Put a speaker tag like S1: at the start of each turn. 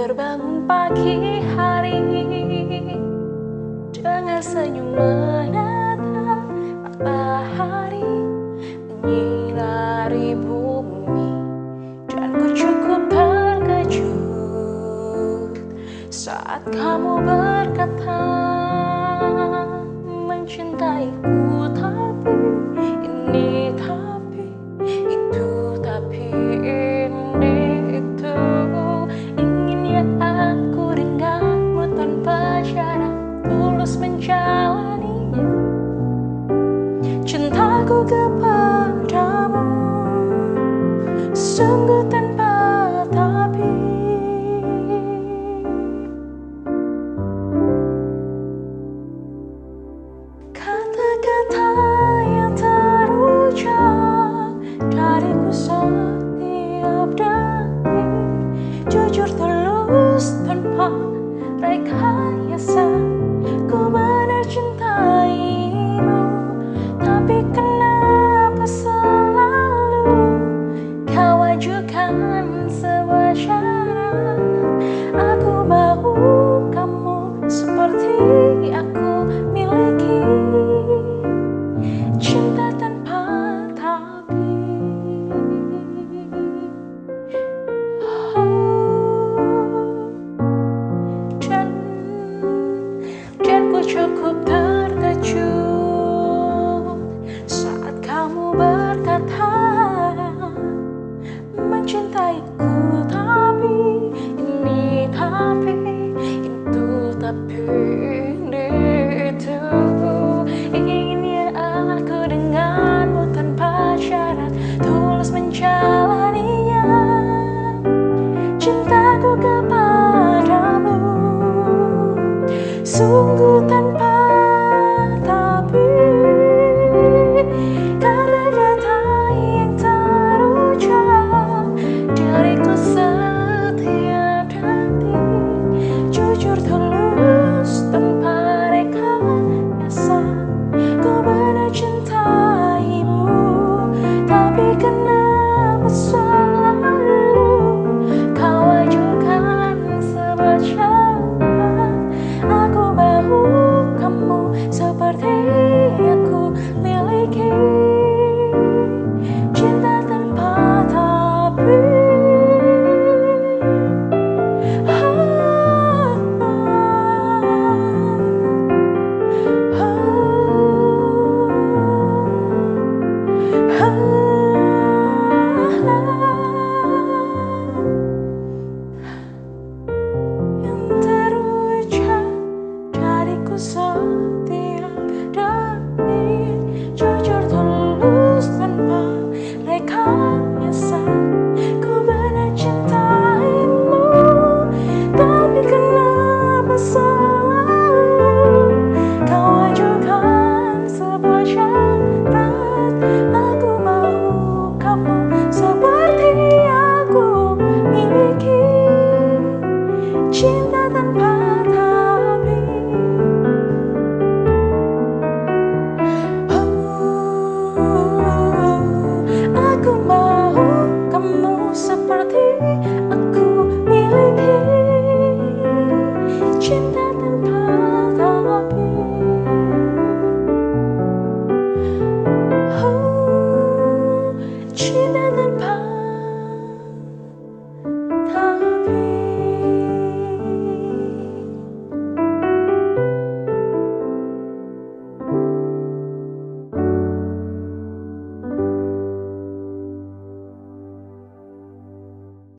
S1: Terbangun pagi hari Dengan senyum menata matahari Menyinari bumi. Dan ku cukup terkejut Saat kamu berkata Mencintaiku. Harus menjalaninya Cintaku kepadamu Sungguh tanpa tapi. Kata-kata yang terucap Dariku setiap detik Jujur tulus tanpa rekayasa. 그 자꾸만 할준 You. in the